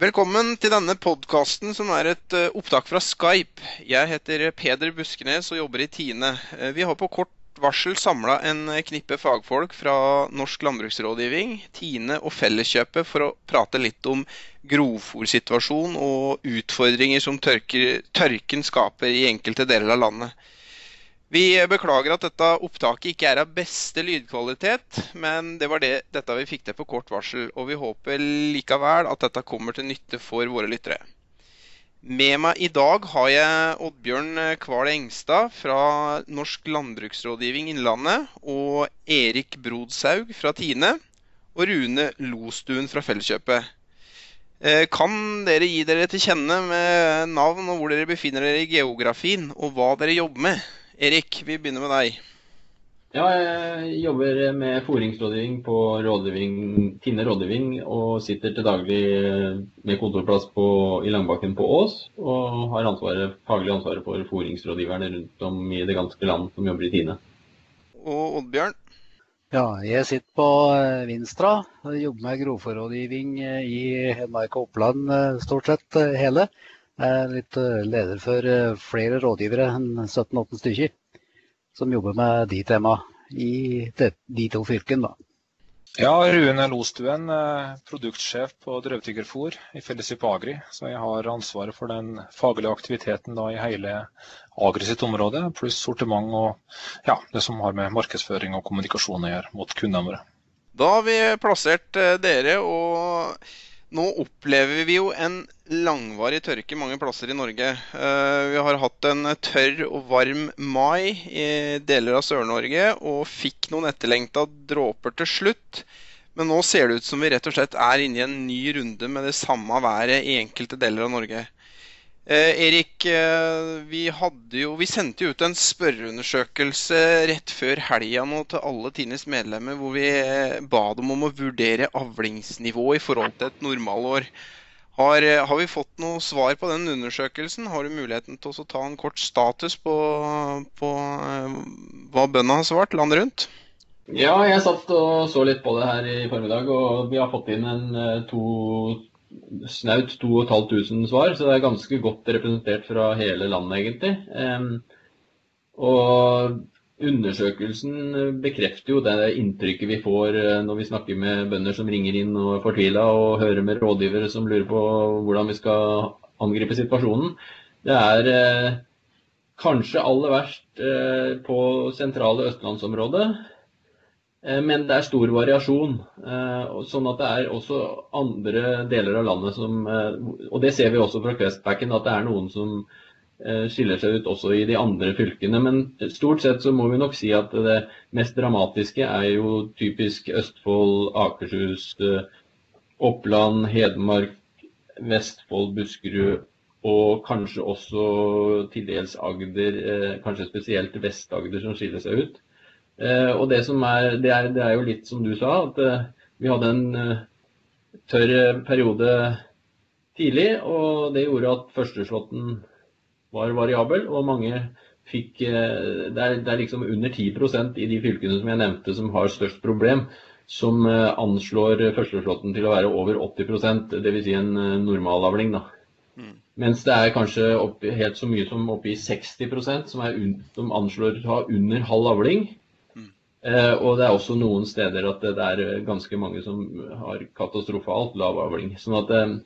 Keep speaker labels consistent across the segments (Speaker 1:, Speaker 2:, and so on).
Speaker 1: Velkommen til denne podkasten som er et eh, opptak fra Skype. Jeg heter Peder Buskenes og jobber i Tine. Eh, vi har på kort varsel samla en knippe fagfolk fra Norsk landbruksrådgivning, Tine og Felleskjøpet for å prate litt om grovfòrsituasjonen og utfordringer som tørker, tørken skaper i enkelte deler av landet. Vi beklager at dette opptaket ikke er av beste lydkvalitet, men det var det, dette vi fikk til på kort varsel. Og vi håper likevel at dette kommer til nytte for våre lyttere. Med meg i dag har jeg Oddbjørn Kval Engstad fra Norsk landbruksrådgivning Innlandet, og Erik Brodshaug fra Tine, og Rune Lostuen fra Felleskjøpet. Eh, kan dere gi dere til kjenne med navn og hvor dere befinner dere i geografien, og hva dere jobber med? Erik, vi begynner med deg.
Speaker 2: Ja, jeg jobber med foringsrådgivning på rådgivning, Tine rådgivning og sitter til daglig med kontorplass på, i Langbakken på Ås. Og har ansvaret, faglig ansvaret for foringsrådgiverne rundt om i det ganske land som jobber i Tine.
Speaker 1: Og Oddbjørn?
Speaker 3: Ja, jeg sitter på eh, Vinstra. Jobber med grovforrådgivning eh, i Hedmark og Oppland eh, stort sett hele. Er litt eh, leder for eh, flere rådgivere enn 17-18 stykker som jobber med de temaene i de to fylkene. da.
Speaker 4: Ja, Rune Lostuen, eh, produktsjef på drøvtyggerfôr i Felleskjøp Agri. Så jeg har ansvaret for den faglige aktiviteten da i hele Agri sitt område, pluss sortiment og ja, det som har med markedsføring og kommunikasjon å gjøre mot kundene våre.
Speaker 1: Da har vi plassert dere, og nå opplever vi jo en langvarig tørke mange plasser i Norge. Eh, vi har hatt en tørr og varm mai i deler av Sør-Norge og fikk noen etterlengta dråper til slutt. Men nå ser det ut som vi rett og slett er inne i en ny runde med det samme været i enkelte deler av Norge. Eh, Erik, eh, vi, jo, vi, sendte jo ut en spørreundersøkelse rett før helga til alle Tines medlemmer, hvor vi eh, ba dem om å vurdere avlingsnivået i forhold til et normalår. Har, har, vi fått noe svar på den undersøkelsen? Har du muligheten til å ta en kort status på, på hva bøndene har svart landet rundt?
Speaker 2: Ja, jeg satt og så litt på det her i formiddag, og vi har fått inn en to snaut 2500 svar, så det er ganske godt representert fra hele landet, egentlig. Og undersøkelsen bekrefter jo det inntrykket vi får eh, når vi snakker med bønder som ringer inn og er fortvila, og hører med rådgivere som lurer på hvordan vi skal angripe situasjonen. Det er eh, kanskje aller verst eh, på sentrale østlandsområdet. Eh, men det er stor variasjon. Eh, sånn at det er også andre deler av landet som eh, Og det ser vi også fra Questbacken, at det er noen som skiller seg ut også i de andre fylkene. Men stort sett så må vi nok si at det mest dramatiske er jo typisk Østfold, Akershus, Oppland, Hedmark, Vestfold, Buskerud og kanskje også til dels Agder, kanskje spesielt Vest-Agder som skiller seg ut. Eh, og det som er det, er det, er, jo litt som du sa, at eh, vi hadde en eh, tørr periode tidlig. Og det gjorde at førsteslåtten var variabel, og mange fikk Det er, det er liksom under 10% i de fylkene som jeg nevnte som har størst problem, som anslår førsteslåtten til å være over 80% dvs. Si en normalavling. da. Mm. Mens det er kanskje opp, helt så mye som oppi 60% som, er som anslår å ha under halv avling. Eh, og det er også noen steder at det er eh, ganske mange som har katastrofalt lav avling. Sånn at, eh,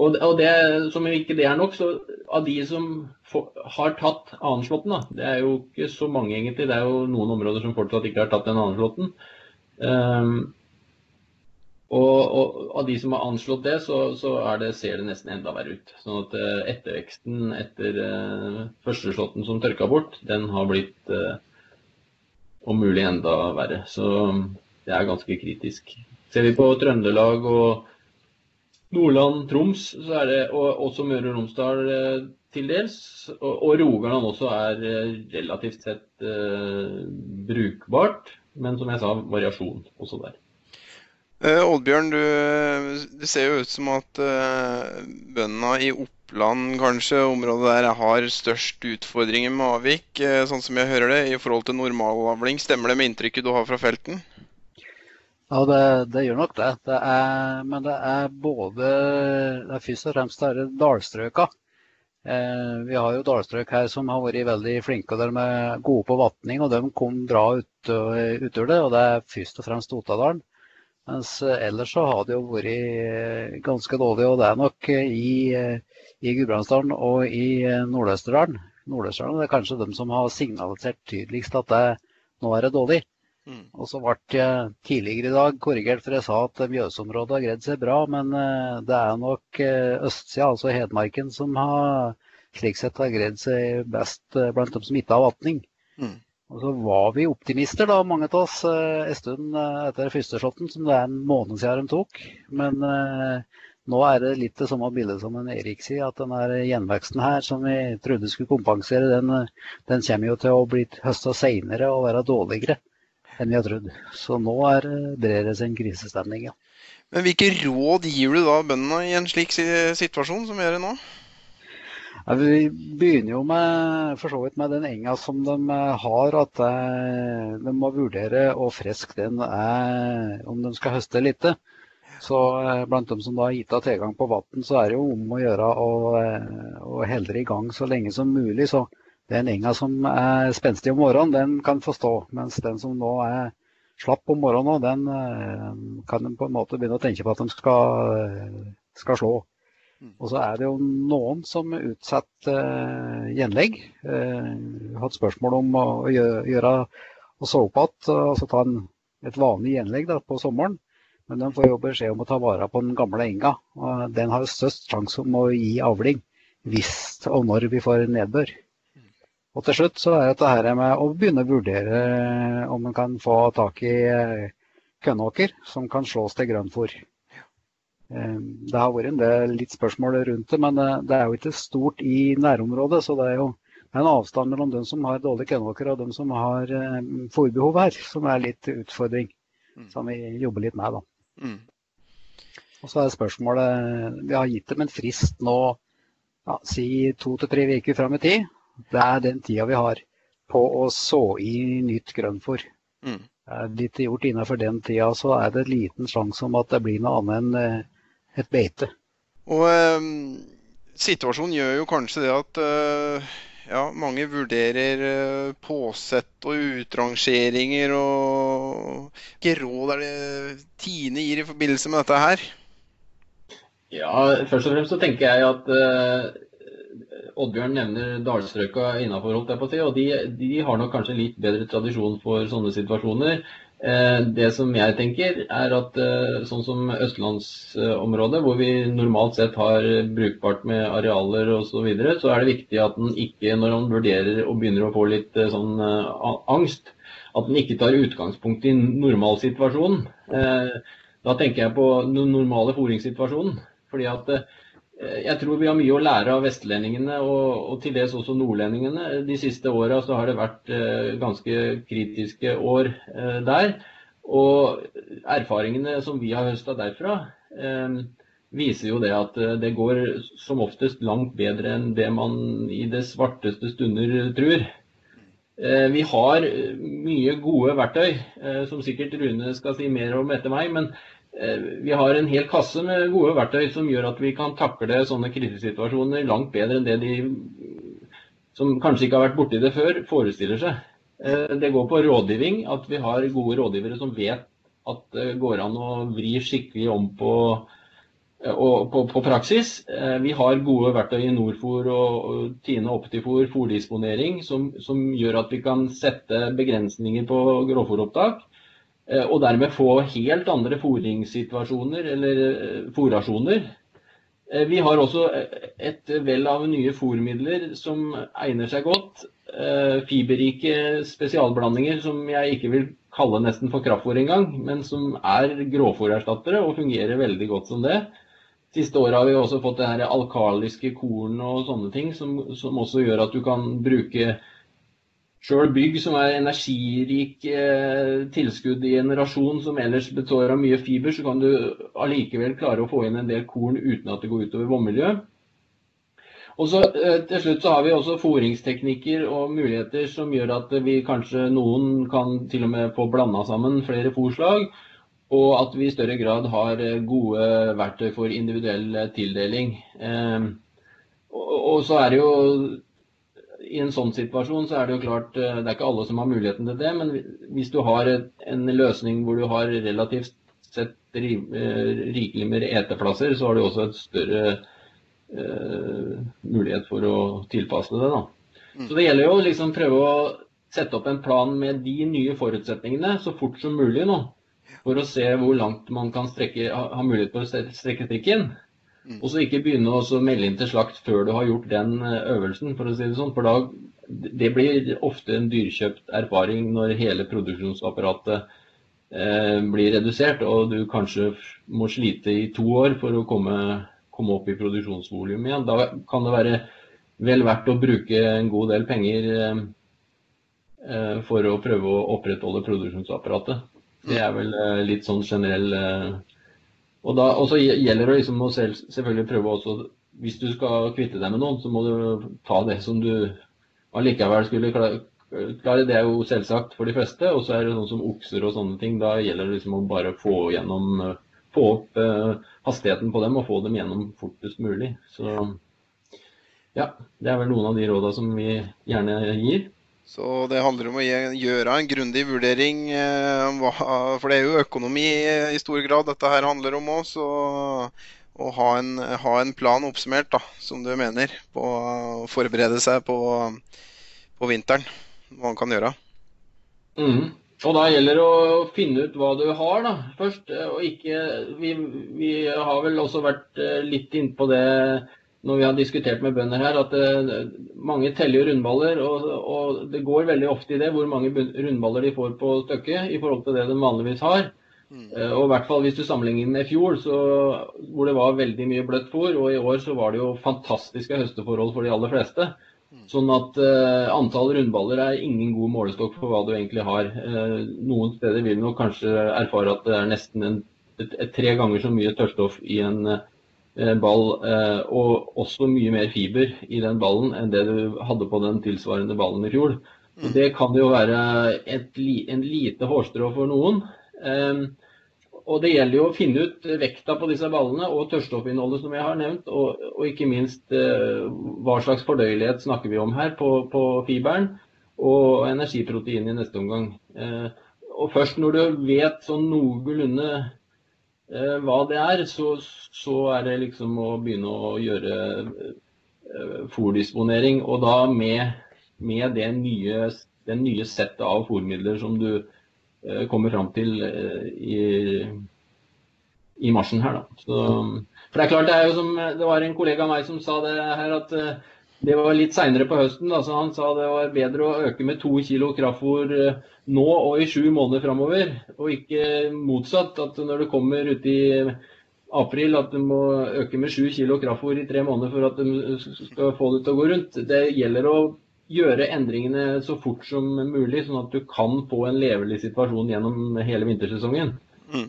Speaker 2: og, det, som ikke det er nok, så av de som har tatt annenslåtten, det er jo ikke så mange egentlig, det er jo noen områder som fortsatt ikke har tatt den annenslåtten. Um, og, og, av de som har anslått det, så, så det, ser det nesten enda verre ut. Sånn at etterveksten etter uh, førsteslåtten som tørka bort, den har blitt uh, om mulig enda verre. Så det er ganske kritisk. Ser vi på Trøndelag og Nordland, Troms, så er det, og også Møre og Romsdal eh, til dels, og, og Rogaland også er eh, relativt sett eh, brukbart. Men som jeg sa, variasjon også der.
Speaker 1: Eh, Oddbjørn, du, det ser jo ut som at eh, bøndene i Opp Oppland kanskje, området der jeg har størst utfordringer med avvik, eh, sånn som jeg hører det, i forhold til normalavling. Stemmer det med inntrykket du har fra felten?
Speaker 3: Ja, det, det, gjør nok det. det er, men det er både det er Først og fremst er dalstrøka. Eh, vi har jo dalstrøk her som har vært veldig flinke og de er gode på vatning. og De kom bra ut, utover det. og Det er først og fremst Otadalen. Mens ellers så har det jo vært eh, ganske dårlig. Og det er nok i, i Gudbrandsdalen og i Nord-Østerdalen. Nord-Østerdalen er kanskje de som har signalisert tydeligst at det, nå er det dårlig. Mm. Og så ble jeg tidligere i dag korrigert, for jeg sa at Mjøsområdet har greid seg bra. Men eh, det er nok eh, østsida, altså Hedmarken, som har slik sett har greid seg best eh, blant dem som ikke har vatning. Mm. Og så var vi optimister, da, mange av oss, en stund etter første slåtten, som det er en måned siden de tok. Men eh, nå er det litt det samme bildet som en Erik sier, at den gjenveksten her, som vi trodde skulle kompensere, den, den kommer jo til å bli høsta seinere og være dårligere enn vi har trodd. Så nå er, brer det seg en krisestemning, ja.
Speaker 1: Men hvilke råd gir du da bøndene i en slik situasjon som vi gjør nå?
Speaker 3: Ja, vi begynner jo med, for så vidt med den enga som de har, at eh, de må vurdere hvor frisk den er om de skal høste lite. Så eh, blant dem som da har gitt av tilgang på vann, så er det jo om å gjøre å, eh, å helle i gang så lenge som mulig. Så den enga som er spenstig om morgenen, den kan få stå. Mens den som nå er slapp om morgenen, den eh, kan de på en måte begynne å tenke på at de skal, skal slå. Mm. Og så er det jo noen som utsetter gjenlegg. Uh, hatt spørsmål om å gjøre å så opp igjen, altså ta en, et vanlig gjenlegg da, på sommeren. Men de får jo beskjed om å ta vare på den gamle enga. og Den har størst sjanse om å gi avling hvis og når vi får nedbør. Og til slutt så er det dette med å begynne å vurdere om man kan få tak i eh, kønnåker som kan slås til grønnfôr. Eh, det har vært en del litt spørsmål rundt det, men eh, det er jo ikke stort i nærområdet. Så det er jo en avstand mellom dem som har dårlige kønnåker og dem som har fôrbehov her, som er litt utfordring. Mm. Som vi jobber litt med, da. Mm. Og så er spørsmålet Vi har gitt dem en frist nå, ja, si to til tre uker fram i tid. Det er den tida vi har på å så i nytt grønnfôr. Mm. Er det ikke gjort innenfor den tida, så er det liten sjanse om at det blir noe annet enn eh, et beite.
Speaker 1: Og eh, Situasjonen gjør jo kanskje det at eh, ja, mange vurderer eh, påsett og utrangeringer. og Hvilke råd er det Tine gir i forbindelse med dette her?
Speaker 2: Ja, Først og fremst så tenker jeg at uh, Oddbjørn nevner dalstrøka innafor, holdt jeg på å si. Og de, de, har nok kanskje litt bedre tradisjon for sånne situasjoner. Eh, det som jeg tenker, er at eh, sånn som østlandsområdet, hvor vi normalt sett har brukbart med arealer osv., så, videre, så er det viktig at en ikke, når en vurderer og begynner å få litt eh, sånn angst, at en ikke tar utgangspunkt i normalsituasjonen. Da tenker jeg på den normale fôringssituasjonen. Fordi at jeg tror vi har mye å lære av vestlendingene og, og til dels også nordlendingene. De siste åra har det vært eh, ganske kritiske år eh, der. Og erfaringene som vi har høsta derfra, eh, viser jo det at eh, det går som oftest langt bedre enn det man i det svarteste stunder tror. Eh, vi har mye gode verktøy, som sikkert Rune skal si mer om etter meg. men Eh, vi har en hel kasse med gode verktøy som gjør at vi kan takle sånne krisesituasjoner langt bedre enn det de som kanskje ikke har vært borti det før, forestiller seg. Eh, det går på rådgivning, at vi har gode rådgivere som vet at det går an å vri skikkelig om på, eh, på, på praksis. Vi har gode verktøy i Norfor og Tine Optifor fòrdisponering som, som gjør at vi kan sette begrensninger på grovfòropptak. Eh, og dermed få helt andre fôringssituasjoner eller eh, fôrasjoner. Eh, vi har også et vell av nye fôrmidler som egner seg godt. Fiberrike spesialblandinger som jeg ikke vil kalle nesten for kraftfôr engang, men som er gråfòrerstattere og fungerer veldig godt som det. Siste året har vi også fått det her alkaliske korn og sånne ting, som, som også gjør at du kan bruke Sjøl bygg som er energirik eh, tilskudd i en rasjon som ellers består av mye fiber, så kan du allikevel klare å få inn en del korn uten at det går utover vannmiljøet. Og så eh, Til slutt så har vi også fôringsteknikker og muligheter som gjør at vi kanskje noen kan til og med få blanda sammen flere fôrslag. Og at vi i større grad har gode verktøy for individuell tildeling. Og så er det jo i en sånn situasjon så er det jo klart Det er ikke alle som har muligheten til det, men hvis du har en løsning hvor du har relativt sett rikelig med eteplasser, så har du også et større uh, mulighet for å tilpasse det. da. Mm. Så det gjelder jo liksom prøve å sette opp en plan med de nye forutsetningene så fort som mulig nå. For å se hvor langt man kan strekke, ha mulighet for å strekke strikken. Mm. Og så ikke begynne å melde inn til slakt før du har gjort den eh, øvelsen, for å si det sånn. For da, det blir ofte en dyrkjøpt erfaring når hele produksjonsapparatet eh, blir redusert, og du kanskje må slite i to år for å komme, komme opp i produksjonsvolum igjen. Da kan det være vel verdt å bruke en god del penger eh, eh, for å prøve å opprettholde produksjonsapparatet. Det er vel eh, litt sånn generell Og så gjelder det liksom å selv, selvfølgelig prøve også Hvis du skal kvitte deg med noen, så må du ta det som du allikevel skulle klare. Det er jo selvsagt for de fleste. Og så er det sånn som okser og sånne ting. Da gjelder det liksom å bare få gjennom få opp hastigheten på dem og få dem gjennom fortest mulig. Så ja, det er vel noen av de rådene som vi gjerne gir.
Speaker 1: Så det handler om å gjøre en grundig vurdering, eh, for det er jo økonomi i stor grad dette her handler om òg. Så å ha en, ha en, plan oppsummert, da, som du mener, på å forberede seg på, på vinteren. Hva man kan gjøre.
Speaker 2: Mm. Og da gjelder det å finne ut hva du har, da, først. Og ikke Vi, vi har vel også vært eh, litt innpå det når vi har diskutert med bønder her, at uh, mange teller rundballer. Og, og, det går veldig ofte i det hvor mange rundballer de får på stykket i forhold til det de vanligvis har. Mm. Uh, og i hvert fall hvis du sammenligner med i fjor, så, hvor det var veldig mye bløtt fôr. Og i år så var det jo fantastiske høsteforhold for de aller fleste. Mm. Sånn at uh, antall rundballer er ingen god målestokk for hva du egentlig har. noen steder vil du nok kanskje erfare at det er nesten en, et, et, tre ganger så mye tørrstoff i en Eh, ball, eh, og også mye mer fiber i den ballen enn det du hadde på den tilsvarende ballen i fjor. Så mm. Det kan jo være et, en lite hårstrå for noen. Eh, og Det gjelder jo å finne ut vekta på disse ballene og tørrstoffinnholdet som jeg har nevnt. Og, og ikke minst hva slags fordøyelighet snakker vi om her på, på fiberen. Og energiprotein i neste omgang. Og Først når du vet sånn noenlunde Eh, hva det er, så, så, er det liksom å begynne å gjøre eh, fòrdisponering. Og da med, med det nye, den nye settet av fòrmidler som du eh, kommer fram til i, i marsjen her. Da. Så, for det er klart, det er jo som det var en kollega av meg som sa det her, at det var litt seinere på høsten. Da, så han sa det var bedre å øke med to kilo kraftfôr eh, nå og i sju måneder framover. Og ikke motsatt, at når du kommer ut i april at du må øke med sju kilo kraftfôr i tre måneder for at du skal få det til å gå rundt. Det gjelder å gjøre endringene så fort som mulig, sånn at du kan få en levelig situasjon gjennom hele vintersesongen. Mm.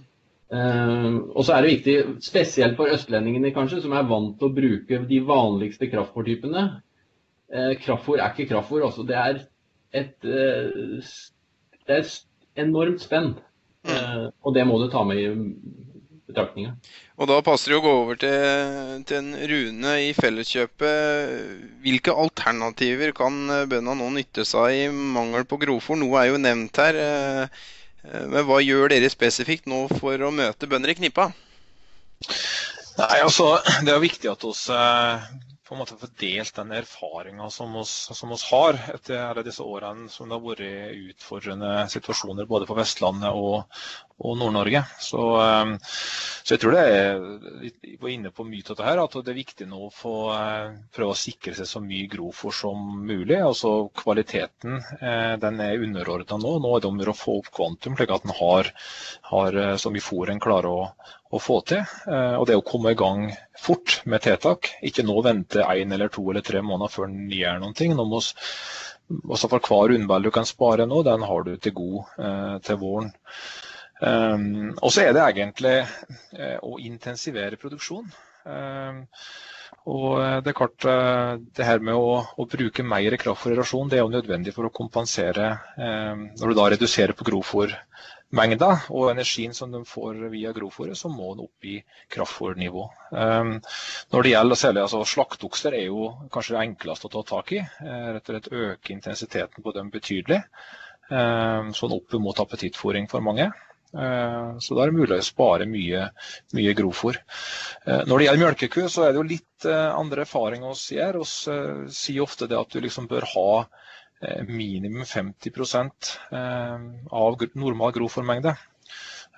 Speaker 2: Uh, og så er det viktig, spesielt for østlendingene kanskje, som er vant til å bruke de vanligste kraftfòrtypene. Uh, kraftfòr er ikke kraftfòr. Altså. Det er et, uh, det er et enormt spenn. Uh, og det må du ta med i betraktninga.
Speaker 1: Og da passer det å gå over til, til en Rune i Felleskjøpet. Hvilke alternativer kan bøndene nå nytte seg i mangel på grovfòr? Noe er jo nevnt her. Eh, men hva gjør dere spesifikt nå for å møte bønder i knipa?
Speaker 4: Nei, altså, Det er viktig at vi eh, på en måte få delt den erfaringa som, som oss har etter alle disse årene som det har vært utfordrende situasjoner både på Vestlandet og, og Nord-Norge. Så, eh, så, jeg tror det er vi var inne på mye av dette her, at det er viktig nå å få eh, prøve å sikre seg så mye grovfôr som mulig. altså Kvaliteten eh, den er underordna nå. Nå er det om å få opp kvantum, slik at en har, har, så mye fôr en klarer å, å få til. Og det å komme i gang fort med tiltak, ikke nå vente én eller to eller tre måneder før en gjør noe. Nå må også for hver rundball du kan spare nå, den har du til god til våren. Um, og så er det egentlig uh, å intensivere produksjon. Um, og det er klart, uh, det her med å, å bruke mer kraft for erosjon, det er jo nødvendig for å kompensere um, når du da reduserer på grovfòrmengda og energien som de får via grovfòret, så må den opp i kraftfòrnivå. Um, når det gjelder særlig altså, Slakteokser er jo kanskje det enkleste å ta tak i. Rett og slett øke intensiteten på dem betydelig. Sånn opp mot appetittfòring for mange. Uh, så da er det mulig å spare mye, mye grovfòr. Uh, når det gjelder melkeku, så er det jo litt uh, andre erfaringer vi gjør. Vi sier ofte det at du liksom bør ha Eh, minimum 50 eh, av normal grovfòrmengde.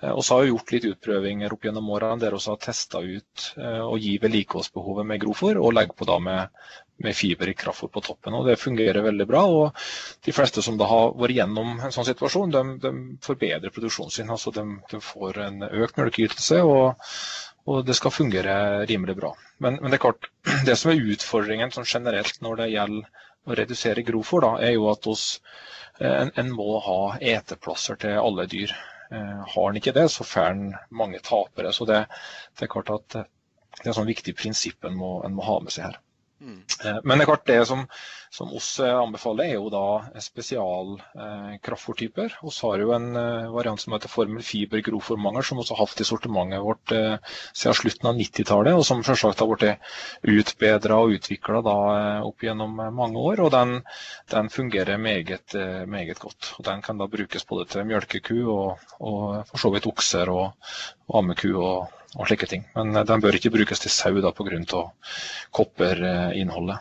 Speaker 4: Vi så har gjort litt utprøvinger opp gjennom årene der vi har testa ut å gi vedlikeholdsbehovet med grovfòr, og legge på da med, med fiber i kraftfôr på toppen. og Det fungerer veldig bra. og De fleste som da har vært gjennom en sånn situasjon, de, de forbedrer produksjonen sin. altså De, de får en økt melkeytelse, og, og, det skal fungere rimelig bra. Men, men, det er klart, det som er utfordringen sånn generelt når det gjelder å redusere grovfôr, er jo at oss, eh, en, en, må ha eteplasser til alle dyr. Eh, har han ikke det, så får han mange tapere. Så det, det, er klart at det er sånn viktig prinsipp en må, en må ha med seg her. Mm. Eh, men det klart det som, som oss eh, anbefaler, er jo da spesial eh. Vi har jo en eh, variant som heter Formel Fiber grovformanger, som også har hatt i sortimentet vårt eh, siden slutten av 90-tallet. Og som selvsagt har blitt utbedra og utvikla opp gjennom mange år. Og den, den fungerer meget, meget, godt. Og Den kan da brukes både til mjølkeku og, og for så vidt okser og, og ammeku. og og slike ting. Men eh, den bør ikke brukes til sau pga. kopperinnholdet.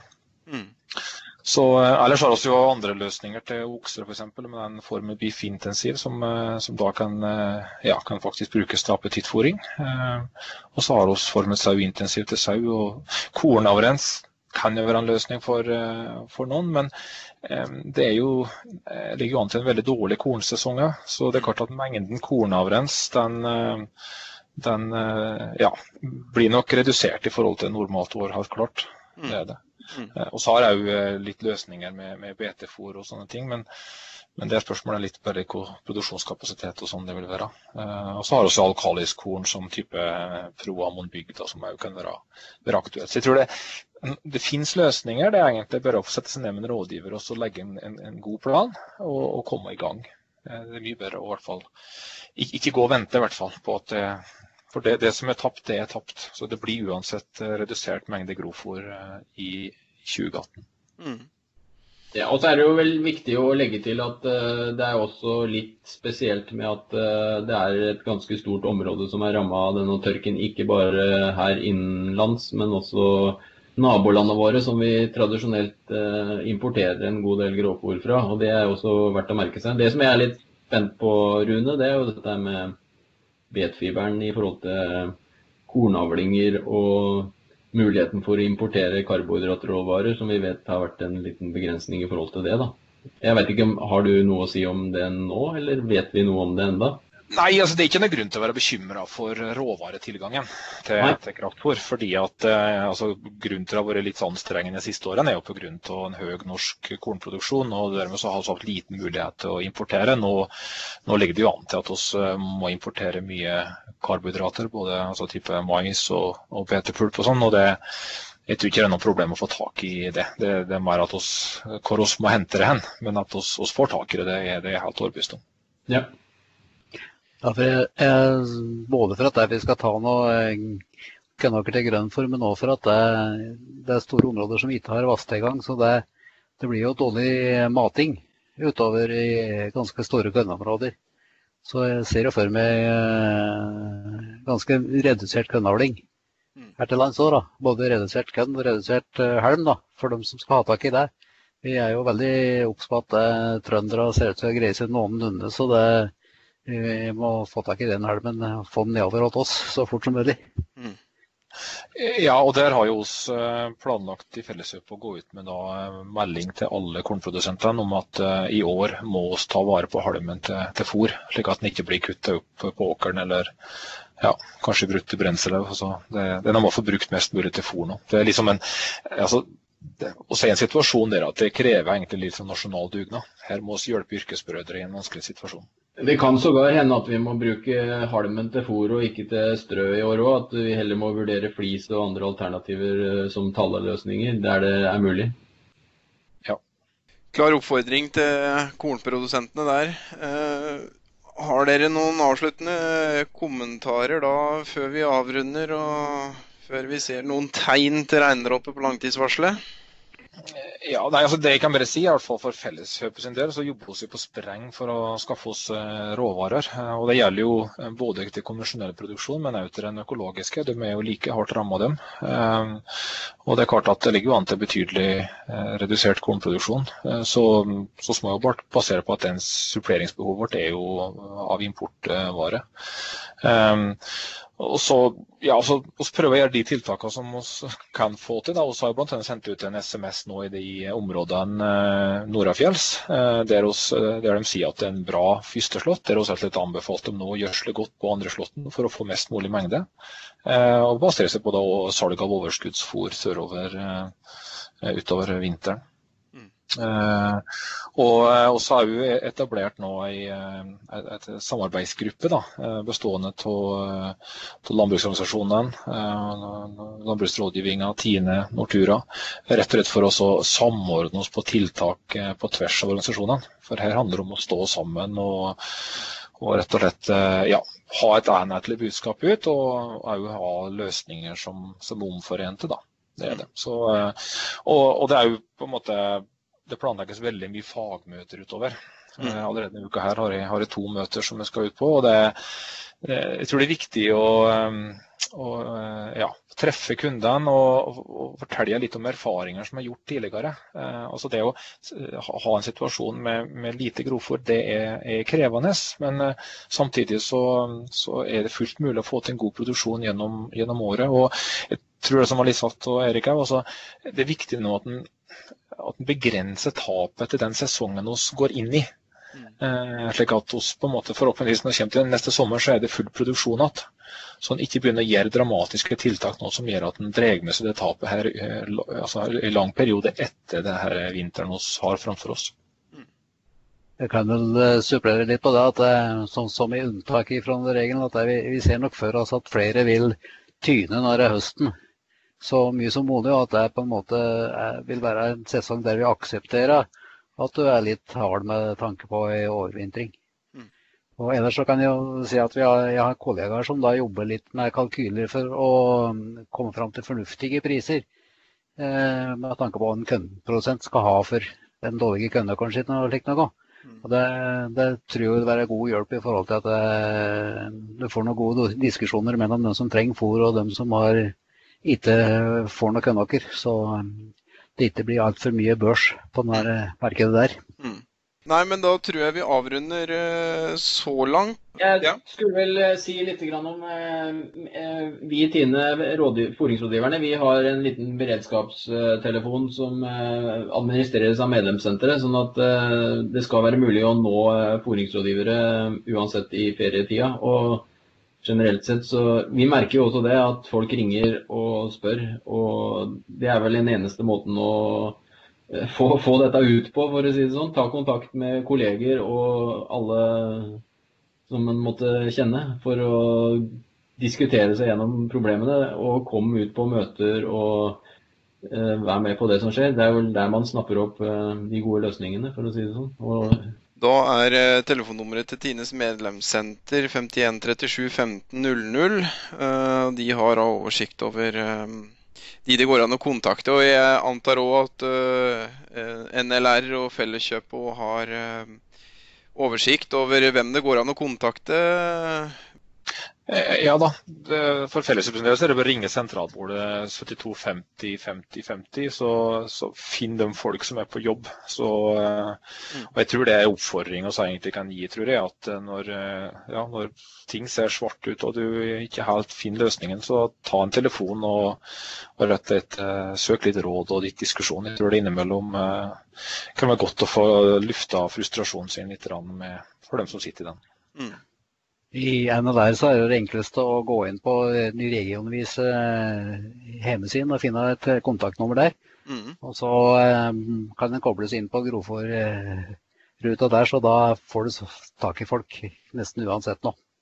Speaker 4: Mm. Så, eh, ellers har vi jo andre løsninger til okser, f.eks. med den formen bifintensiv, som, eh, som da kan, ja, kan, faktisk brukes til appetittfôring. Og så har vi formet Sau Intensiv til sau. og Kornavrens kan jo være en løsning for, for noen, men det er jo, ligger jo an til en veldig dårlig kornsesong. Så det er klart at mengden kornavrens den den eh, ja, blir nok redusert i forhold til normalt år, helt klart. Mm. Det er det. Mm. Eh, og så har jeg jo eh, litt løsninger med, med BT-fôr og sånne ting. Men, men det spørsmålet er litt bare hvor produksjonskapasitet og sånn det vil være. og så har vi alkalisk korn som type Proamon bygda, som òg kan være, være aktuelt. Så jeg tror det, det finnes løsninger. Det er egentlig bare å sette seg ned med en rådgiver og så legge en, en, en god plan og, og, komme i gang. Det er mye bedre å i hvert fall ikke, ikke gå og vente i hvert fall på at for det, det, som er tapt, det er tapt. Så det blir uansett eh, redusert mengde grovfòr eh, i 2018. Mm.
Speaker 2: Ja, og så er det jo vel viktig å legge til at uh, det er også litt spesielt med at uh, det er et ganske stort område som er ramma av denne tørken. Ikke bare her innenlands, men også nabolandene våre, som vi tradisjonelt uh, importerer en god del grovfòr fra. og Det er også verdt å merke seg. Det som jeg er litt spent på, Rune, det er jo dette med betfiberen i forhold til kornavlinger og muligheten for å importere karbohydratråvarer, som vi vet har vært en liten begrensning i forhold til det. da. Jeg vet ikke, Har du noe å si om det nå, eller vet vi noe om det enda?
Speaker 4: Nei, altså det er ikke noe grunn til å være bekymra for råvaretilgangen til, til kraftfôr. fordi at eh, altså, Grunnen til å ha vært litt anstrengende de siste årene er jo pga. en høy norsk kornproduksjon. og Dermed så har vi hatt liten mulighet til å importere. Nå, nå ligger det jo an til at vi eh, må importere mye karbohydrater, både altså, type mais og, og betepulp og sånn. og det jeg tror ikke det er noe problem å få tak i det. Det, det er mer at oss, hvor vi må hente det hen. Men at vi får tak i det, det er jeg helt overbevist om.
Speaker 2: Ja.
Speaker 3: Ja, for jeg, jeg, både for at vi skal ta noe kønnaker til grønn for, men òg for at det, det, er store områder som ikke har vasstilgang. Så det, det, blir jo dårlig mating utover i ganske store kønnområder. Så jeg ser jo for meg eh, ganske redusert kønnavling mm. her til lands òg. Både redusert kønn og redusert eh, helm da, for dem som skal ha tak i det. Vi er jo veldig obs på at eh, trøndere ser ut til å greie seg noenlunde. Så det, vi må få tak i den elven, få den nedover til oss så fort som mulig. Mm.
Speaker 4: Ja, og der har jo oss eh, planlagt i Felleskjøpet å gå ut med da eh, melding til alle kornprodusentene om at uh, i år må vi ta vare på halmen til, til fôr, slik at den ikke blir kutta opp på åkeren eller ja, kanskje brutt til brensel. Altså, det, det er noe med å få brukt mest mulig til fôr nå. Det er liksom en, altså, å se en situasjon der at det krever egentlig litt sånn nasjonal dugnad. Her må vi hjelpe yrkesbrødre i en vanskelig situasjon.
Speaker 2: Det kan sågar hende at vi må bruke halmen til fôr og ikke til strø i år òg. At vi heller må vurdere flis og andre alternativer eh, som talleløsninger der det er mulig.
Speaker 1: Ja. Klar oppfordring til kornprodusentene der. Eh, Har dere noen avsluttende kommentarer da før vi avrunder, og før vi ser noen tegn til regndråper på langtidsvarselet?
Speaker 4: Ja, nei, altså Det jeg kan bare si, i hvert fall for Felleskjøpet sin del, så jobber vi på spreng for å skaffe oss eh, råvarer. Eh, og Det gjelder jo eh, både til konvensjonell produksjon, men også til den økologiske. De er jo like hardt ramma, dem. Og det er klart at det ligger jo an til betydelig redusert kornproduksjon. Så, så må jo bare basere på at den suppleringsbehovet vårt er jo av importvare. Og så, ja, så vi prøver å gjøre de tiltakene som vi kan få til. Vi har bl.a. sendt ut en SMS nå i de områdene eh, nordafjells, eh, der, oss, eh, der, de sier at det er en bra første slått. Der vi har anbefalt dem nå å gjødsle godt på andre slåtten for å få mest mulig mengde. Og basere seg på da, salg av overskuddsfôr sørover utover vinteren. Og eh, så er vi etablert nå ei, eh, et, samarbeidsgruppe da, bestående av landbruksorganisasjonene, landbruksrådgivninga, Tine, Nortura. Rett og slett for å samordne oss på tiltak på tvers av organisasjonene. For her handler det om å stå sammen og, og rett og slett ja, ha et enhetlig budskap ut, og òg ha løsninger som, som omforente. da. Det er det. Så, og, og det er jo på en måte det planlegges veldig mye fagmøter utover. Mm. Eh, allerede denne uka her har jeg, har jeg, to møter som jeg skal ut på. og det, Jeg tror det er viktig å, um, å eh, ja, treffe kundene og, og, fortelle litt om erfaringer som er gjort tidligere. Eh, altså Det å ha en situasjon med, med lite grovfòr, det er, er, krevende. Men samtidig så, så, er det fullt mulig å få til en god produksjon gjennom, gjennom året. og jeg tror det som Alisat og Erik også, det er viktig nå at en at en begrenser tapet til den sesongen vi går inn i. Mm. Eh, slik at oss på en måte forhåpentligvis når vi kommer til neste sommer, så er det full produksjon igjen. Så en ikke begynner å gjøre dramatiske tiltak nå som gjør at en drar med seg det tapet her eh, altså, i lang periode etter det her vinteren vi har framfor oss.
Speaker 3: Mm. Jeg kan vel uh, supplere litt på det, at det, som, som i unntak fra regelen, at vi, vi, ser nok for oss at flere vil tyne når det er høsten så mye som mulig, og at det på en måte er, vil være en sesong der vi aksepterer at du er litt hard med tanke på overvintring. Mm. Og ellers så kan jeg jo si at har, jeg har kollegaer som da jobber litt med kalkyler for å um, komme fram til fornuftige priser. Eh, med tanke på hva en kundeprodusent skal ha for den dårlige kundekornet sin og slikt noe. Mm. Og det, det, tror jeg vil være god hjelp i forhold til at det, eh, du får noen gode diskusjoner mellom dem som trenger fôr og dem som har ikke får noe kunder. Så um, det ikke blir altfor mye børs på det markedet der. Mm.
Speaker 1: Nei, men da tror jeg vi avrunder uh, så langt.
Speaker 2: Jeg ja. skulle vel uh, si litt om Vi i Tine, foringsrådgiverne, vi har en liten beredskapstelefon som administreres av medlemssenteret. Sånn at det skal være mulig å nå foringsrådgivere uansett i ferietida. Og generelt sett. Så vi merker jo også det at folk ringer og spør. Og det er vel den eneste måten å eh, få, få, dette ut på, for å si det sånn. Ta kontakt med kolleger og alle som en måtte kjenne, for å diskutere seg gjennom problemene. Og komme ut på møter og uh, være med på det som skjer. Det er vel der man snapper opp uh, de gode løsningene, for å si det sånn. Og
Speaker 1: da er eh, telefonnummeret til Tines medlemssenter 5137 1500. Uh, de har oversikt over uh, de det går an å kontakte. Og jeg antar òg at uh, NLR og Felleskjøpet har oversikt over hvem det går an å kontakte
Speaker 4: Eh, ja da. For Fellesrepresentanter er det bare å ringe sentralbordet 72 50 50 50, så, så finn de folk som er på jobb. Så, eh, mm. og Jeg tror det er oppfordringa vi egentlig kan gi, tror jeg. At eh, når, ja, når, ting ser svart ut og du ikke helt finner løsningen, så ta en telefon og, og rett og slett søk litt råd og litt diskusjon. Jeg tror det innimellom kan være godt å få lufta frustrasjonen sin litt med, for dem som sitter i den. Mm.
Speaker 3: I NLR så er det enkleste å gå inn på regionvis eh, hjemmesiden og finne et kontaktnummer der. Mm. Og så eh, kan den kobles inn på Grovfòr-ruta der, så da får du tak i folk nesten uansett nå.